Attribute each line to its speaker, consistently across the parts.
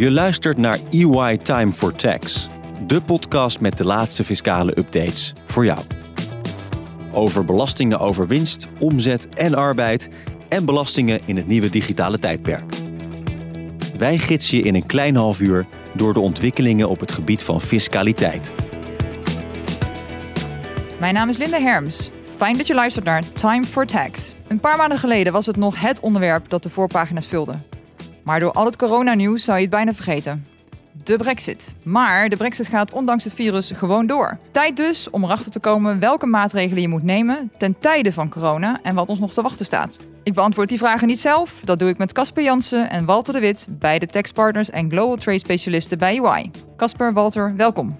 Speaker 1: Je luistert naar EY Time for Tax, de podcast met de laatste fiscale updates voor jou. Over belastingen over winst, omzet en arbeid en belastingen in het nieuwe digitale tijdperk. Wij gidsen je in een klein half uur door de ontwikkelingen op het gebied van fiscaliteit.
Speaker 2: Mijn naam is Linda Herms. Fijn dat je luistert naar Time for Tax. Een paar maanden geleden was het nog het onderwerp dat de voorpagina's vulde. Maar door al het coronanieuws zou je het bijna vergeten. De brexit. Maar de brexit gaat ondanks het virus gewoon door. Tijd dus om erachter te komen welke maatregelen je moet nemen ten tijde van corona en wat ons nog te wachten staat. Ik beantwoord die vragen niet zelf. Dat doe ik met Casper Jansen en Walter de Wit, beide taxpartners en global trade specialisten bij UI. Casper, Walter, welkom.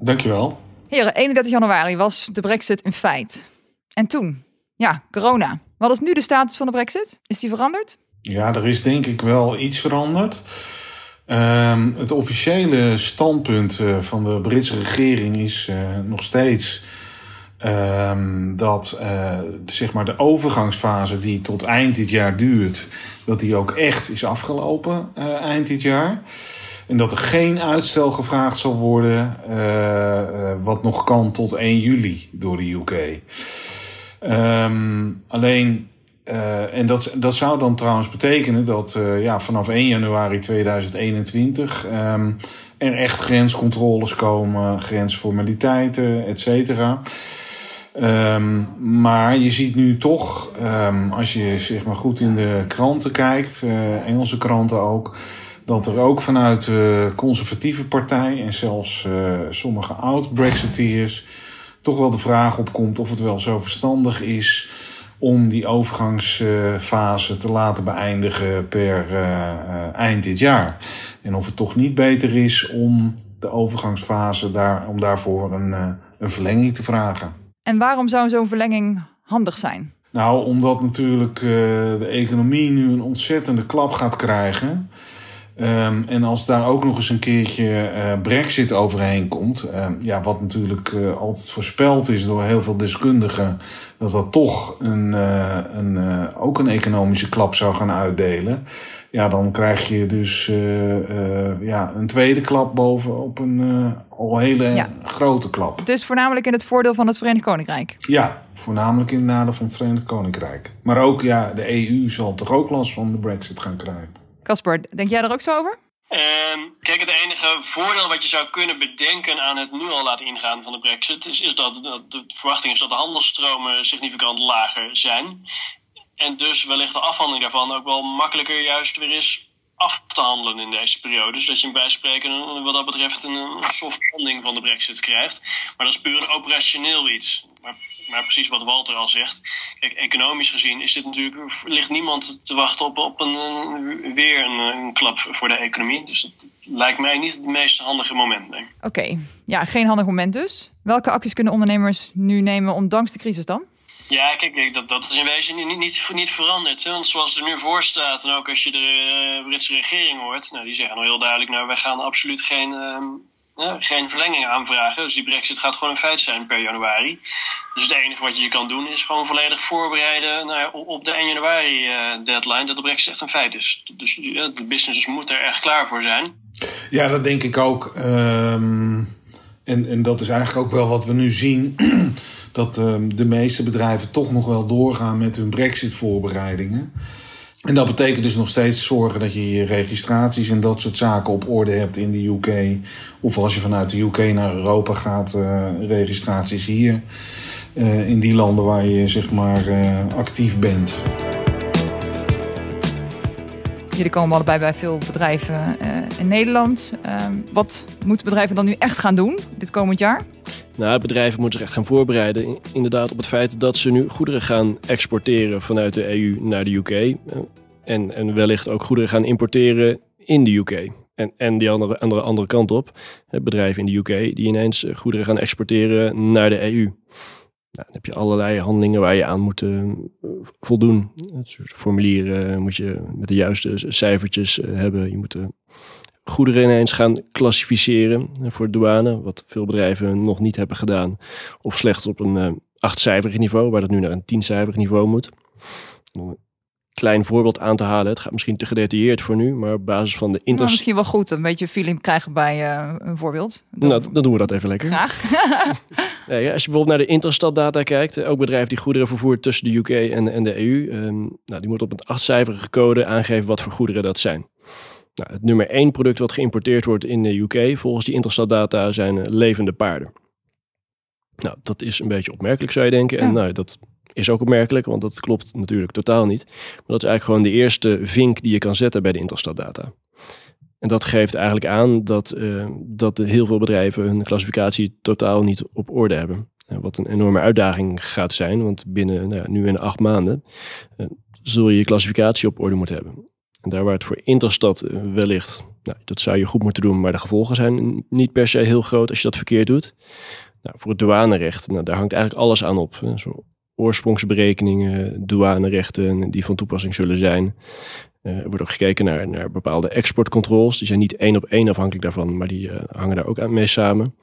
Speaker 3: Dankjewel.
Speaker 2: Heren, 31 januari was de brexit een feit. En toen? Ja, corona. Wat is nu de status van de brexit? Is die veranderd?
Speaker 3: Ja, er is denk ik wel iets veranderd. Ehm, het officiële standpunt uh, van de Britse regering is uh, nog steeds um, dat uh, zeg maar de overgangsfase die tot eind dit jaar duurt, dat die ook echt is afgelopen eind dit jaar. En dat er geen uitstel gevraagd zal worden, wat nog kan tot 1 juli door de UK. Um, alleen uh, en dat, dat zou dan trouwens betekenen dat uh, ja, vanaf 1 januari 2021 um, er echt grenscontroles komen, grensformaliteiten, et cetera. Um, maar je ziet nu toch, um, als je zeg maar goed in de kranten kijkt, uh, Engelse kranten ook, dat er ook vanuit de conservatieve partij en zelfs sommige oud-Brexiteers toch wel de vraag opkomt of het wel zo verstandig is om die overgangsfase te laten beëindigen per uh, eind dit jaar. En of het toch niet beter is om de overgangsfase daar, om daarvoor een, uh, een verlenging te vragen.
Speaker 2: En waarom zou zo'n verlenging handig zijn?
Speaker 3: Nou, omdat natuurlijk de economie nu een ontzettende klap gaat krijgen. Um, en als daar ook nog eens een keertje uh, Brexit overheen komt, uh, ja, wat natuurlijk uh, altijd voorspeld is door heel veel deskundigen, dat dat toch een, een, ook een economische klap zou gaan uitdelen. Ja, dan krijg je dus ja, een tweede klap bovenop een al hele ja. grote klap.
Speaker 2: Dus voornamelijk in het voordeel van het Verenigd Koninkrijk?
Speaker 3: Ja, voornamelijk in het nadeel van het Verenigd Koninkrijk. Maar ook ja, de EU zal toch ook last van de Brexit gaan krijgen.
Speaker 2: Casper, denk jij er ook zo over?
Speaker 4: Um, kijk, het enige voordeel wat je zou kunnen bedenken aan het nu al laten ingaan van de brexit... is, is dat de verwachting is dat de handelsstromen significant lager zijn. En dus wellicht de afhandeling daarvan ook wel makkelijker juist weer is af te handelen in deze periode. Dus dat je bij spreken wat dat betreft een soft landing van de brexit krijgt. Maar dat is puur een operationeel iets. Maar, maar, precies wat Walter al zegt. Kijk, economisch gezien is dit natuurlijk, ligt niemand te wachten op, op een, weer een, een, klap voor de economie. Dus het lijkt mij niet het meest handige moment.
Speaker 2: Oké, ja, geen handig moment dus. Welke acties kunnen ondernemers nu nemen ondanks de crisis dan?
Speaker 4: Ja, kijk, dat, dat is in wezen niet, niet, niet veranderd. Hè? Want zoals het er nu voor staat, en ook als je de uh, Britse regering hoort, nou, die zeggen al heel duidelijk, nou, wij gaan absoluut geen, uh, geen verlenging aanvragen. Dus die brexit gaat gewoon een feit zijn per januari. Dus het enige wat je kan doen is gewoon volledig voorbereiden nou, op de 1 januari uh, deadline, dat de brexit echt een feit is. Dus de business moet er echt klaar voor zijn.
Speaker 3: Ja, dat denk ik ook. Um en, en dat is eigenlijk ook wel wat we nu zien. dat uh, de meeste bedrijven toch nog wel doorgaan met hun brexit-voorbereidingen. En dat betekent dus nog steeds zorgen dat je je registraties en dat soort zaken op orde hebt in de UK. Of als je vanuit de UK naar Europa gaat, uh, registraties hier. Uh, in die landen waar je zeg maar actief bent.
Speaker 2: Jullie komen allebei bij veel bedrijven uh, in Nederland. Uh, wat moeten bedrijven dan nu echt gaan doen dit komend jaar?
Speaker 5: Nou, bedrijven moeten zich echt gaan voorbereiden. Inderdaad, op het feit dat ze nu goederen gaan exporteren vanuit de EU naar de UK. Eh, en, en wellicht ook goederen gaan importeren in de UK. En, en die andere, andere, andere kant op, bedrijven in de UK die ineens goederen gaan exporteren naar de EU. Nou, dan heb je allerlei handelingen waar je aan moet uh, voldoen. Formulieren moet je met de juiste cijfertjes uh, hebben. Je moet goederen ineens gaan klassificeren voor de douane, wat veel bedrijven nog niet hebben gedaan. Of slechts op een achtcijferig niveau, waar dat nu naar een tiencijferig niveau moet. Klein voorbeeld aan te halen. Het gaat misschien te gedetailleerd voor nu, maar op basis van de
Speaker 2: Nou,
Speaker 5: interest...
Speaker 2: misschien wel goed, een beetje feeling krijgen bij eh, een voorbeeld.
Speaker 5: Nou, dan doen we dat even lekker.
Speaker 2: Graag.
Speaker 5: Nee, als je bijvoorbeeld naar de Intrastat-data kijkt, eh, ook bedrijf die goederen vervoert tussen de UK en, en de EU, ehm, nou, die moet op een achtcijferige code aangeven wat voor goederen dat zijn. Nou, het nummer één product wat geïmporteerd wordt in de UK volgens die Intrastat-data zijn eh, levende paarden. Nou, dat is een beetje opmerkelijk zou je denken. En nou, dat is ook opmerkelijk, want dat klopt natuurlijk totaal niet. Maar dat is eigenlijk gewoon de eerste vink die je kan zetten bij de Intrastat-data. En dat geeft eigenlijk aan dat, eh, dat heel veel bedrijven hun klassificatie totaal niet op orde hebben. Eh, wat een enorme uitdaging gaat zijn, want binnen nou nu in acht maanden eh, zul je je klassificatie op orde moeten hebben. En daar waar het voor Interstad wellicht, nou, dat zou je goed moeten doen, maar de gevolgen zijn niet per se heel groot als je dat verkeerd doet. Nou, voor het douanerecht, nou, daar hangt eigenlijk alles aan op. Zo oorsprongsberekeningen, douanerechten die van toepassing zullen zijn. Eh, er wordt ook gekeken naar, bepaalde exportcontroles. Die zijn niet één op één afhankelijk daarvan, maar die eh, hangen daar ook aan mee samen.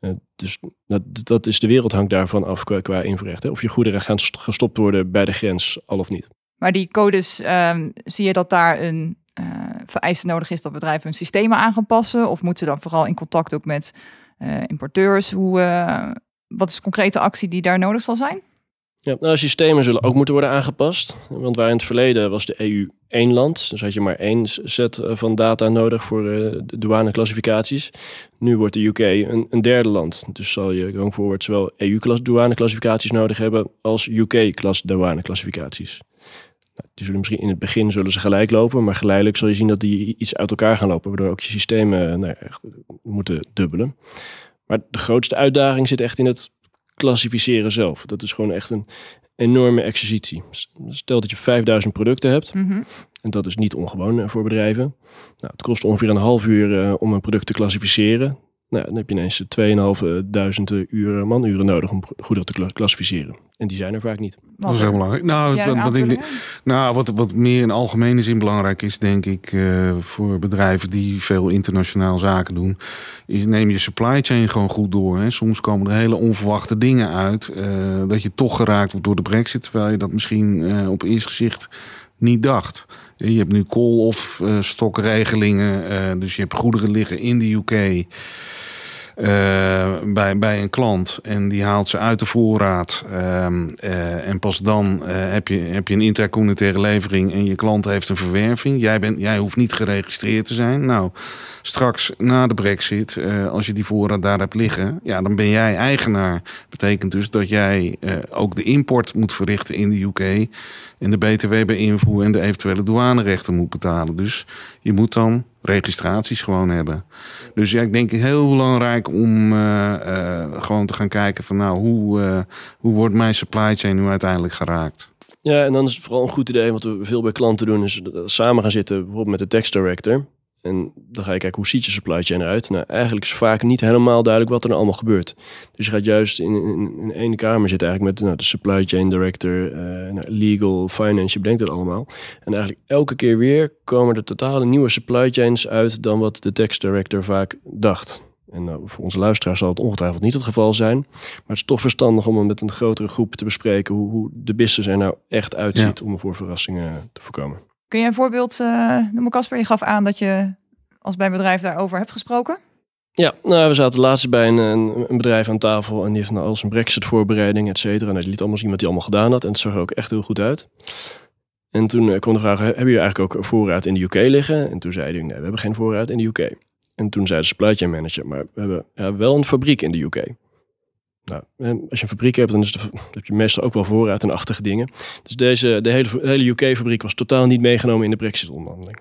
Speaker 5: Eh, dus dat, dat is de wereld hangt daarvan af qua, qua. Of je goederen gaan st- gestopt worden bij de grens, al of niet.
Speaker 2: Maar die codes, ehm, zie je dat daar een vereiste nodig is dat bedrijven hun systemen aan gaan passen? Of moeten ze dan vooral in contact ook met importeurs? Hoe, wat is de concrete actie die daar nodig zal zijn?
Speaker 5: Ja, nou, systemen zullen ook moeten worden aangepast. Want waar in het verleden was de EU één land. Dus had je maar één set eh, van data nodig voor eh, de douaneclassificaties. Nu wordt de UK een, een derde land. Dus zal je going forward zowel EU-douaneclassificaties nodig hebben als UK-klas douaneclassificaties. Nou, die zullen misschien in het begin zullen ze gelijk lopen, maar geleidelijk zul je zien dat die iets uit elkaar gaan lopen, waardoor ook je systemen eh, nou, echt moeten dubbelen. Maar de grootste uitdaging zit echt in het klassificeren zelf. Dat is gewoon echt een enorme exercitie. Stel dat je 5000 producten hebt,
Speaker 2: Mhm.
Speaker 5: en dat is niet ongewoon eh, voor bedrijven. Nou, het kost ongeveer een half uur eh, om een product te klassificeren. Nou, dan heb je ineens 2500 uur manuren nodig om goederen te kla- klassificeren. En die zijn er vaak niet.
Speaker 3: Dat is heel belangrijk. Nou, wat, wat, ik, nou wat, wat meer in algemene zin belangrijk is, denk ik, eh, voor bedrijven die veel internationaal zaken doen, is neem je supply chain gewoon goed door. Hè. Soms komen er hele onverwachte dingen uit, eh, dat je toch geraakt wordt door de brexit, terwijl je dat misschien eh, op eerste gezicht niet dacht. Je hebt nu call of eh, stokregelingen, eh, dus je hebt goederen liggen in de UK bij, bij een klant en die haalt ze uit de voorraad. ehm, eh, en pas dan eh, heb, je, heb je een intercommunitaire levering en je klant heeft een verwerving. Jij, bent, jij hoeft niet geregistreerd te zijn. Nou, straks na de brexit, eh, als je die voorraad daar hebt liggen, ja, dan ben jij eigenaar. Betekent dus dat jij eh, ook de import moet verrichten in de UK. En de BTW bij en de eventuele douanerechten moet betalen. Dus je moet dan registraties gewoon hebben. Dus ja, ik denk heel belangrijk om eh, eh, gewoon te gaan kijken van nou, hoe, eh, hoe wordt mijn supply chain nu uiteindelijk geraakt?
Speaker 5: Ja, en dan is het vooral een goed idee, wat we veel bij klanten doen, is samen gaan zitten, bijvoorbeeld met de tax director. En dan ga je kijken, hoe ziet je supply chain eruit? Nou, eigenlijk is vaak niet helemaal duidelijk wat er nou allemaal gebeurt. Dus je gaat juist in, in, in één kamer zitten eigenlijk met nou, de supply chain director, eh, nou, legal, finance, je bedenkt het allemaal. En eigenlijk elke keer weer komen er totale nieuwe supply chains uit dan wat de tax director vaak dacht. En nou, voor onze luisteraars zal het ongetwijfeld niet het geval zijn. Maar het is toch verstandig om met een grotere groep te bespreken hoe, hoe de business er nou echt uitziet om ervoor verrassingen te voorkomen.
Speaker 2: Kun je een voorbeeld eh, noemen, Casper? Je gaf aan dat je als bij bedrijf daarover hebt gesproken.
Speaker 5: Ja, nou, we zaten laatst bij een, een, bedrijf aan tafel en die heeft nou al zijn brexit-voorbereiding, et cetera. Nou, die liet allemaal zien wat hij allemaal gedaan had en het zag er ook echt heel goed uit. En toen eh, kwam de vraag, hebben jullie eigenlijk ook voorraad in de UK liggen? En toen zei hij, nee, we hebben geen voorraad in de UK. En toen zei de supply chain manager, maar we hebben ja, wel een fabriek in de UK. Nou, als je een fabriek hebt, dan, is heb je meestal ook wel voorraad en achtige dingen. Dus deze, de hele, hele UK-fabriek was totaal niet meegenomen in de brexit-onderhandeling.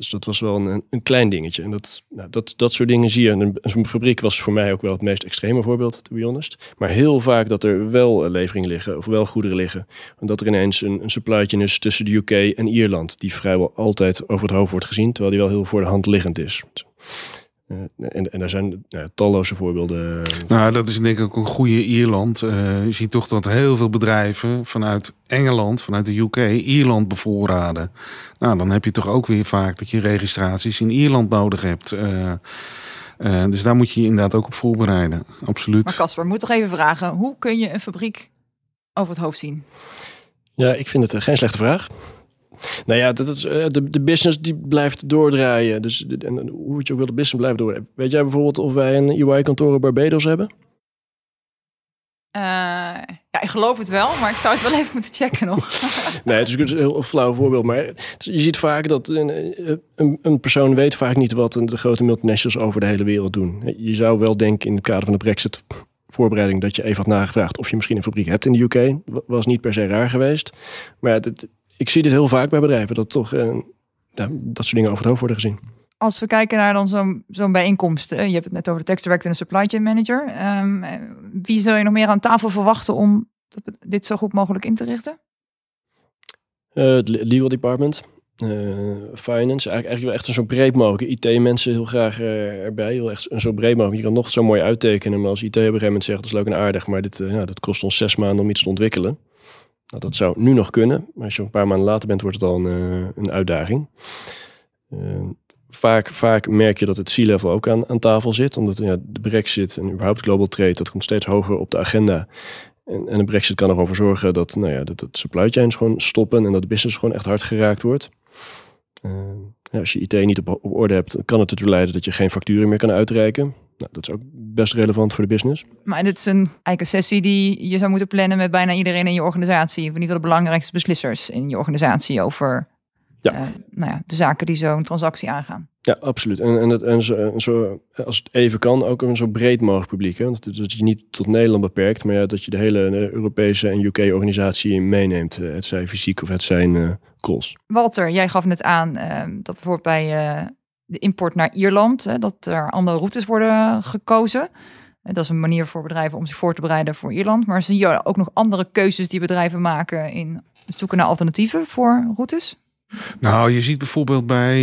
Speaker 5: Dus dat was wel een, een klein dingetje. En dat, nou, dat, dat soort dingen zie je. En een fabriek was voor mij ook wel het meest extreme voorbeeld, to be honest. Maar heel vaak dat er wel eh, leveringen liggen, of wel goederen liggen. En dat er ineens een, een supply is tussen de UK en Ierland. Die vrijwel altijd over het hoofd wordt gezien, terwijl die wel heel voor de hand liggend is. Uh, en, en daar zijn nou, talloze voorbeelden.
Speaker 3: Nou, dat is denk ik ook een goede Ierland. Uh, je ziet toch dat heel veel bedrijven vanuit Engeland, vanuit de UK, Ierland bevoorraden. Nou, dan heb je toch ook weer vaak dat je registraties in Ierland nodig hebt. Uh, uh, dus daar moet je je inderdaad ook op voorbereiden. Absoluut.
Speaker 2: Maar Casper, moet toch even vragen: hoe kun je een fabriek over het hoofd zien?
Speaker 5: Ja, ik vind het geen slechte vraag. Nou ja, dat is, eh, de, de business die blijft doordraaien. Dus de- en hoe het je ook wil, de business blijft doordraaien. Weet jij bijvoorbeeld of wij een UI-kantoor in Barbados hebben?
Speaker 2: Eh, ja, ik geloof het wel, maar ik zou het wel even moeten checken nog.
Speaker 5: Nee, het is een heel flauw voorbeeld. Maar je ziet vaak dat een, een, een persoon weet vaak niet wat de grote multinationals over de hele wereld doen. Je zou wel denken in het kader van de Brexit voorbereiding dat je even had nagevraagd of je misschien een fabriek hebt in de UK. Wa- Was niet per se raar geweest. Maar het- ik zie dit heel vaak bij bedrijven dat toch eh, dat soort dingen over het hoofd worden gezien.
Speaker 2: Als we kijken naar dan zo'n zo'n bijeenkomst. Je hebt het net over de tax director en de supply chain manager. Ehm, eh, wie zou je nog meer aan tafel verwachten om dit zo goed mogelijk in te richten?
Speaker 5: Eh, het le- legal department, finance, eigenlijk, eigenlijk wel echt een zo breed mogelijk. IT-mensen heel graag erbij, heel echt zo breed mogelijk. Je kan nog zo mooi uittekenen, maar als IT op een gegeven moment zegt, dat is leuk en aardig, maar dit, ja, dat kost ons zes maanden om iets te ontwikkelen. Nou, dat zou nu nog kunnen, maar als je een paar maanden later bent, wordt het al een, eh, een uitdaging. Eh, vaak, vaak merk je dat het C-level ook aan, aan tafel zit, omdat ja, de brexit en überhaupt global trade, dat komt steeds hoger op de agenda. En, en de brexit kan ervoor zorgen dat, nou ja, dat, dat supply chains gewoon stoppen en dat de business gewoon echt hard geraakt wordt. Eh, als je IT niet op, op orde hebt, kan het ertoe leiden dat je geen facturen meer kan uitreiken. Nou, dat is ook best relevant voor de business.
Speaker 2: Maar dit is een, eigenlijk een sessie die je zou moeten plannen met bijna iedereen in je organisatie. Of in ieder geval de belangrijkste beslissers in je organisatie over
Speaker 5: Ja.
Speaker 2: eh, nou ja, de zaken die zo'n transactie aangaan.
Speaker 5: Ja, absoluut. En, en, het, en zo, als het even kan, ook een zo breed mogelijk publiek. Hè? Want dat je niet tot Nederland beperkt, maar ja, dat je de hele eh, Europese en UK-organisatie meeneemt. eh, Het zij fysiek of het zijn eh calls.
Speaker 2: Walter, jij gaf net aan dat bijvoorbeeld bij de import naar Ierland, hè, dat er andere routes worden gekozen. En dat is een manier voor bedrijven om zich voor te bereiden voor Ierland. Maar zie je ook nog andere keuzes die bedrijven maken in het zoeken naar alternatieven voor routes?
Speaker 3: Nou, je ziet bijvoorbeeld bij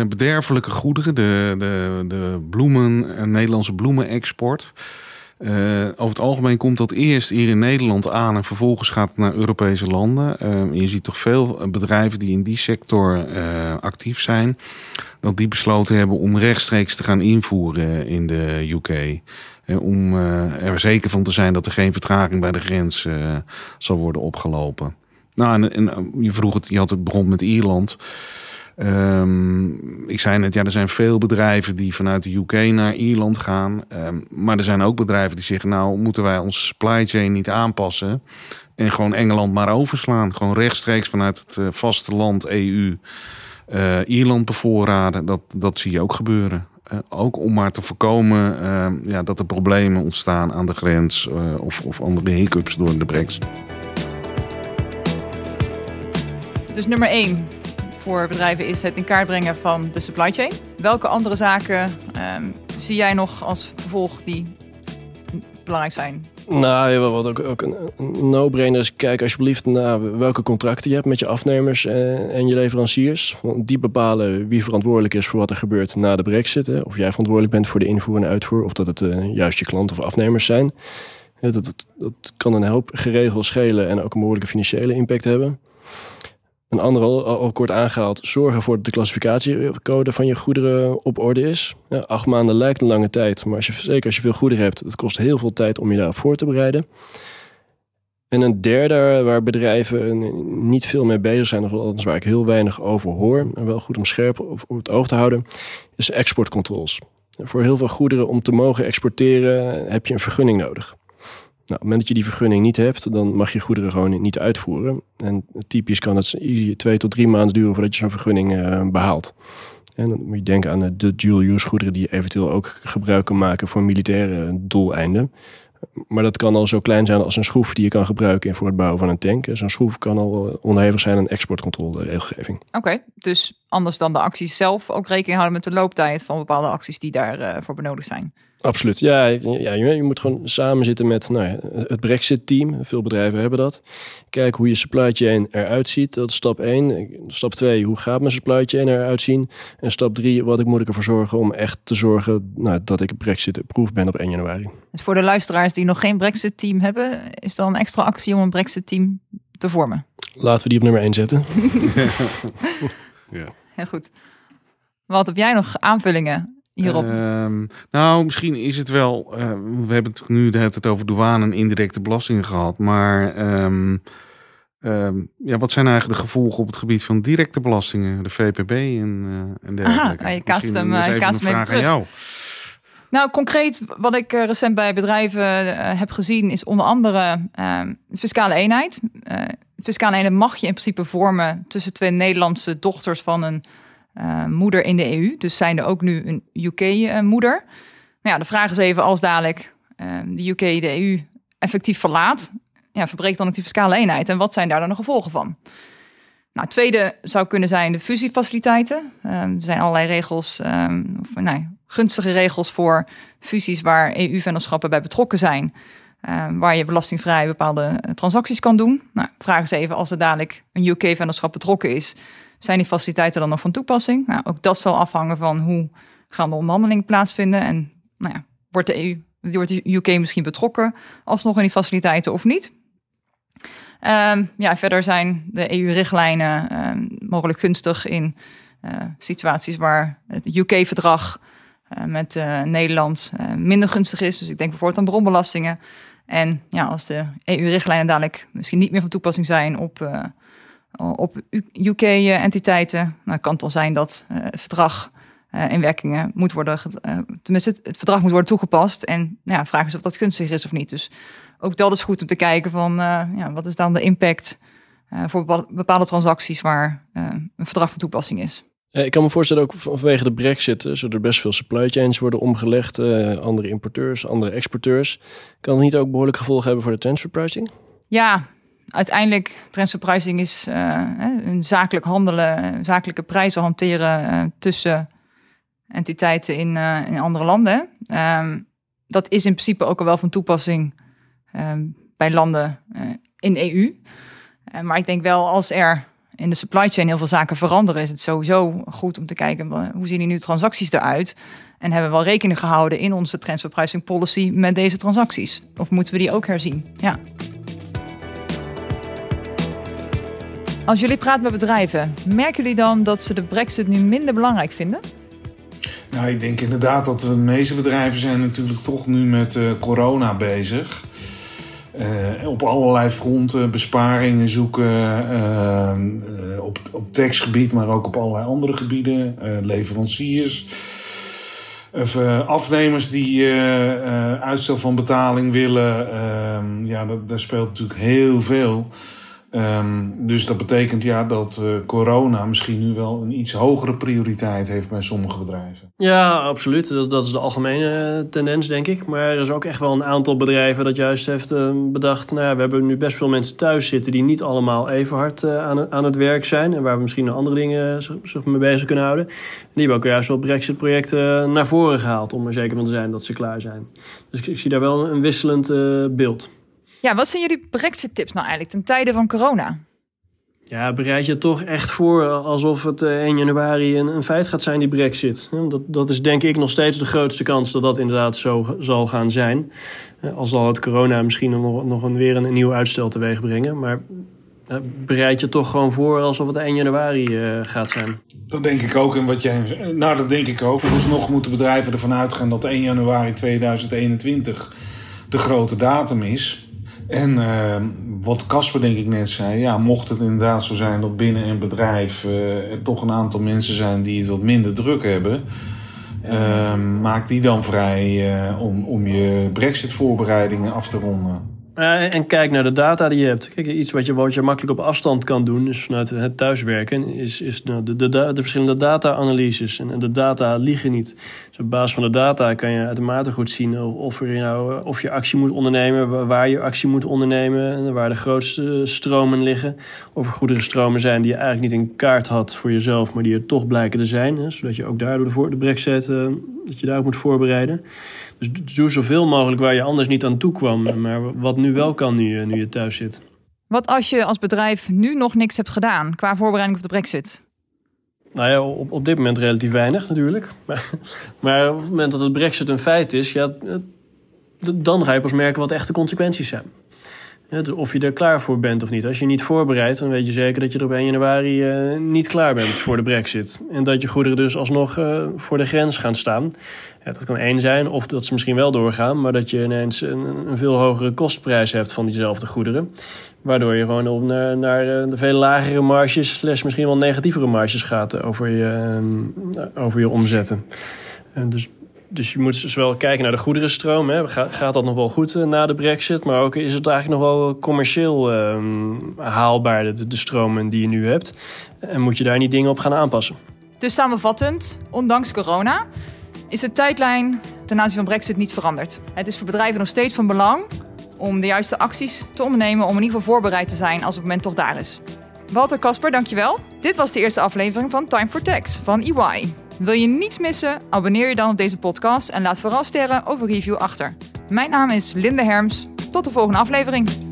Speaker 3: eh, bederfelijke goederen, de, de, de bloemen, Nederlandse bloemenexport. Eh, over het algemeen komt dat eerst hier in Nederland aan en vervolgens gaat het naar Europese landen. Eh, je ziet toch veel bedrijven die in die sector actief zijn, dat die besloten hebben om rechtstreeks te gaan invoeren in de UK. Eh, om eh, er zeker van te zijn dat er geen vertraging bij de grens eh, zal worden opgelopen. Nou, en, eh, je vroeg het, je had het begon met Ierland. Ehm, ik zei net, ja, er zijn veel bedrijven die vanuit de UK naar Ierland gaan. Ehm, maar er zijn ook bedrijven die zeggen, nou, moeten wij onze supply chain niet aanpassen en gewoon Engeland maar overslaan. Gewoon rechtstreeks vanuit het eh, vasteland EU eh, Ierland bevoorraden. Dat, dat zie je ook gebeuren. Eh, ook om maar te voorkomen ehm, ja, dat er problemen ontstaan aan de grens eh, of, of andere hiccups door de brexit.
Speaker 2: Dus nummer één voor bedrijven is het in kaart brengen van de supply chain. Welke andere zaken ehm, zie jij nog als vervolg die belangrijk zijn?
Speaker 5: Nou, wat ook, ook een, no-brainer is, kijk alsjeblieft naar welke contracten je hebt met je afnemers en, en je leveranciers. Want die bepalen wie verantwoordelijk is voor wat er gebeurt na de brexit. Hè. Of jij verantwoordelijk bent voor de invoer en uitvoer, of dat het eh, juist je klanten of afnemers zijn. Dat, dat, dat kan een hoop geregeld schelen en ook een behoorlijke financiële impact hebben. Een andere al, kort aangehaald, zorgen ervoor dat de klassificatiecode van je goederen op orde is. Ja, acht maanden lijkt een lange tijd, maar als je, zeker als je veel goederen hebt, het kost heel veel tijd om je daarop voor te bereiden. En een derde waar bedrijven niet veel mee bezig zijn, of althans waar ik heel weinig over hoor, maar wel goed om scherp op het oog te houden, is exportcontroles. Voor heel veel goederen om te mogen exporteren heb je een vergunning nodig. Nou, op het moment dat je die vergunning niet hebt, dan mag je goederen gewoon niet uitvoeren. En typisch kan het twee tot drie maanden duren voordat je zo'n vergunning uh, behaalt. En dan moet je denken aan de dual-use goederen die eventueel ook gebruik kan maken voor militaire doeleinden. Maar dat kan al zo klein zijn als een schroef die je kan gebruiken voor het bouwen van een tank. Zo'n schroef kan al onderhevig zijn aan exportcontrole regelgeving.
Speaker 2: Oké, dus anders dan de acties zelf ook rekening houden met de looptijd van bepaalde acties die daarvoor uh, voor benodigd zijn.
Speaker 5: Absoluut. Ja, ja je, je, moet gewoon samen zitten met nou ja, het Brexit-team. Veel bedrijven hebben dat. Kijken hoe je supply chain eruit ziet. Dat is stap 1. Stap 2, hoe gaat mijn supply chain eruit zien? En stap 3, wat ik moet ik ervoor zorgen om echt te zorgen nou, dat ik Brexit-proof ben op 1 januari.
Speaker 2: Dus voor de luisteraars die nog geen Brexit-team hebben, is dan een extra actie om een Brexit-team te vormen?
Speaker 5: Laten we die op nummer 1 zetten.
Speaker 3: ja.
Speaker 2: Heel goed. Wat heb jij nog aanvullingen hierop?
Speaker 3: Um, nou, misschien is het wel. Uh, we hebben het nu tijd over douane en indirecte belastingen gehad. Maar um, Ehm, ja, wat zijn eigenlijk de gevolgen op het gebied van directe belastingen, de VPB en, uh, en dergelijke?
Speaker 2: Aha, je kaast hem, je kaast hem even terug. Jou. Nou, concreet wat ik recent bij bedrijven heb gezien is onder andere ehm, fiscale eenheid. Fiscale eenheid mag je in principe vormen tussen twee Nederlandse dochters van een moeder in de EU. Dus zijn er ook nu een UK-moeder. Maar ja, de vraag is even als dadelijk ehm, de UK de EU effectief verlaat, ja, verbreekt dan ook die fiscale eenheid. En wat zijn daar dan de gevolgen van? Nou, tweede zou kunnen zijn de fusiefaciliteiten. Er zijn allerlei regels, of, gunstige regels voor fusies waar EU-vennootschappen bij betrokken zijn. Waar je belastingvrij bepaalde transacties kan doen. Nou, vraag eens even, als er dadelijk een UK-vennootschap betrokken is, zijn die faciliteiten dan nog van toepassing? Nou, ook dat zal afhangen van hoe gaan de onderhandelingen plaatsvinden en nou ja, wordt de EU, wordt de UK misschien betrokken alsnog in die faciliteiten of niet? Um, ja, verder zijn de EU-richtlijnen um, mogelijk gunstig in uh, situaties waar het UK-verdrag uh, met Nederland minder gunstig is. Dus ik denk bijvoorbeeld aan bronbelastingen. En ja, als de EU-richtlijnen dadelijk misschien niet meer van toepassing zijn op, op UK-entiteiten, dan kan het dan zijn dat het verdrag in werkingen moet worden, tenminste het, verdrag moet worden toegepast. En nou ja, vraag is of dat gunstig is of niet. Dus ook dat is goed om te kijken van ja, wat is dan de impact voor bepaalde transacties waar een verdrag van toepassing is.
Speaker 5: Ik kan me voorstellen, ook vanwege de brexit zullen er best veel supply chains worden omgelegd. andere importeurs, andere exporteurs. Kan het niet ook behoorlijk gevolgen hebben voor de transfer pricing?
Speaker 2: Ja, uiteindelijk transfer pricing is een zakelijk handelen, zakelijke prijzen hanteren tussen entiteiten in, uh, in andere landen. Um, dat is in principe ook al wel van toepassing um, bij landen uh, in EU. Uh, eh, maar ik denk wel als er in de supply chain heel veel zaken veranderen, is het sowieso goed om te kijken hoe zien die nu transacties eruit. En hebben we wel rekening gehouden in onze transfer pricing policy met deze transacties? Of moeten we die ook herzien? Ja. Als jullie praten met bedrijven, merken jullie dan dat ze de brexit nu minder belangrijk vinden?
Speaker 3: Nou, ik denk inderdaad dat de meeste bedrijven zijn natuurlijk toch nu met uh, corona bezig. Uh, op allerlei fronten besparingen zoeken. Uh, op, op tekstgebied, maar ook op allerlei andere gebieden. leveranciers. Of, afnemers die uitstel van betaling willen. Ehm, ja, daar speelt natuurlijk heel veel. Um, dus dat betekent ja dat uh, corona misschien nu wel een iets hogere prioriteit heeft bij sommige bedrijven.
Speaker 5: Ja, absoluut. Dat, is de algemene eh, tendens, denk ik. Maar er is ook echt wel een aantal bedrijven dat juist heeft uh, bedacht. Nou ja, we hebben nu best veel mensen thuis zitten die niet allemaal even hard uh, aan, aan het werk zijn. En waar we misschien andere dingen zich mee bezig kunnen houden. En die hebben ook juist wel Brexit-projecten naar voren gehaald om er zeker van te zijn dat ze klaar zijn. Dus ik, ik zie daar wel een wisselend beeld.
Speaker 2: Ja, wat zijn jullie Brexit-tips nou eigenlijk ten tijde van corona?
Speaker 5: Ja, bereid je toch echt voor alsof het 1 eh, januari een, een feit gaat zijn, die Brexit. Dat, dat is denk ik nog steeds de grootste kans dat dat inderdaad zo zal gaan zijn. Eh, al zal het corona misschien nog, nog een, weer een, nieuw uitstel teweeg brengen. Maar eh, bereid je toch gewoon voor alsof het 1 januari gaat zijn.
Speaker 3: Dat denk ik ook. En wat jij, nou, dat denk ik ook. Dus nog moeten bedrijven ervan uitgaan dat 1 januari 2021 de grote datum is. En uh, wat Casper denk ik net zei, ja, mocht het inderdaad zo zijn dat binnen een bedrijf uh, er toch een aantal mensen zijn die het wat minder druk hebben, uh, maak die dan vrij uh, om, om je brexit voorbereidingen af te ronden.
Speaker 5: Uh, en kijk naar de data die je hebt. Kijk, iets wat je, wat je makkelijk op afstand kan doen, dus vanuit het thuiswerken, is, is nou, de, de, de, verschillende data-analyses. En, de data liegen niet. Dus op basis van de data kan je uitermate goed zien of, er nou, of je actie moet ondernemen, waar je actie moet ondernemen, en waar de grootste stromen liggen. Of er goederenstromen zijn die je eigenlijk niet in kaart had voor jezelf, maar die er toch blijken te zijn. Hè, zodat je ook daardoor de, de brexit, uh, dat je daar ook moet voorbereiden. Dus doe zoveel mogelijk waar je anders niet aan toe kwam. Maar wat nu wel kan, nu, nu je thuis zit.
Speaker 2: Wat als je als bedrijf nu nog niks hebt gedaan qua voorbereiding op de brexit?
Speaker 5: Nou ja, op, op dit moment relatief weinig natuurlijk. Maar, maar op het moment dat het brexit een feit is, ja, dan ga je pas merken wat de echte consequenties zijn. Ja, dus of je er klaar voor bent of niet. Als je niet voorbereidt, dan weet je zeker dat je er op 1 januari uh, niet klaar bent voor de brexit. En dat je goederen dus alsnog uh, voor de grens gaan staan. Dat kan één zijn, of dat ze misschien wel doorgaan... maar dat je ineens een, een veel hogere kostprijs hebt van diezelfde goederen. Waardoor je gewoon op naar, naar de veel lagere marges... slash misschien wel negatievere marges gaat over je, over je omzetten. dus dus je moet zowel kijken naar de goederenstroom. Hè. Gaat dat nog wel goed uh, na de brexit? Maar ook is het eigenlijk nog wel commercieel uh, haalbaar, de, de stromen die je nu hebt. En moet je daar niet dingen op gaan aanpassen.
Speaker 2: Dus samenvattend, ondanks corona is de tijdlijn ten aanzien van brexit niet veranderd. Het is voor bedrijven nog steeds van belang om de juiste acties te ondernemen... om in ieder geval voorbereid te zijn als het moment toch daar is. Walter Kasper, dankjewel. Dit was de eerste aflevering van Time for Tax van EY. Wil je niets missen? Abonneer je dan op deze podcast en laat vooral sterren of een review achter. Mijn naam is Linde Herms. Tot de volgende aflevering.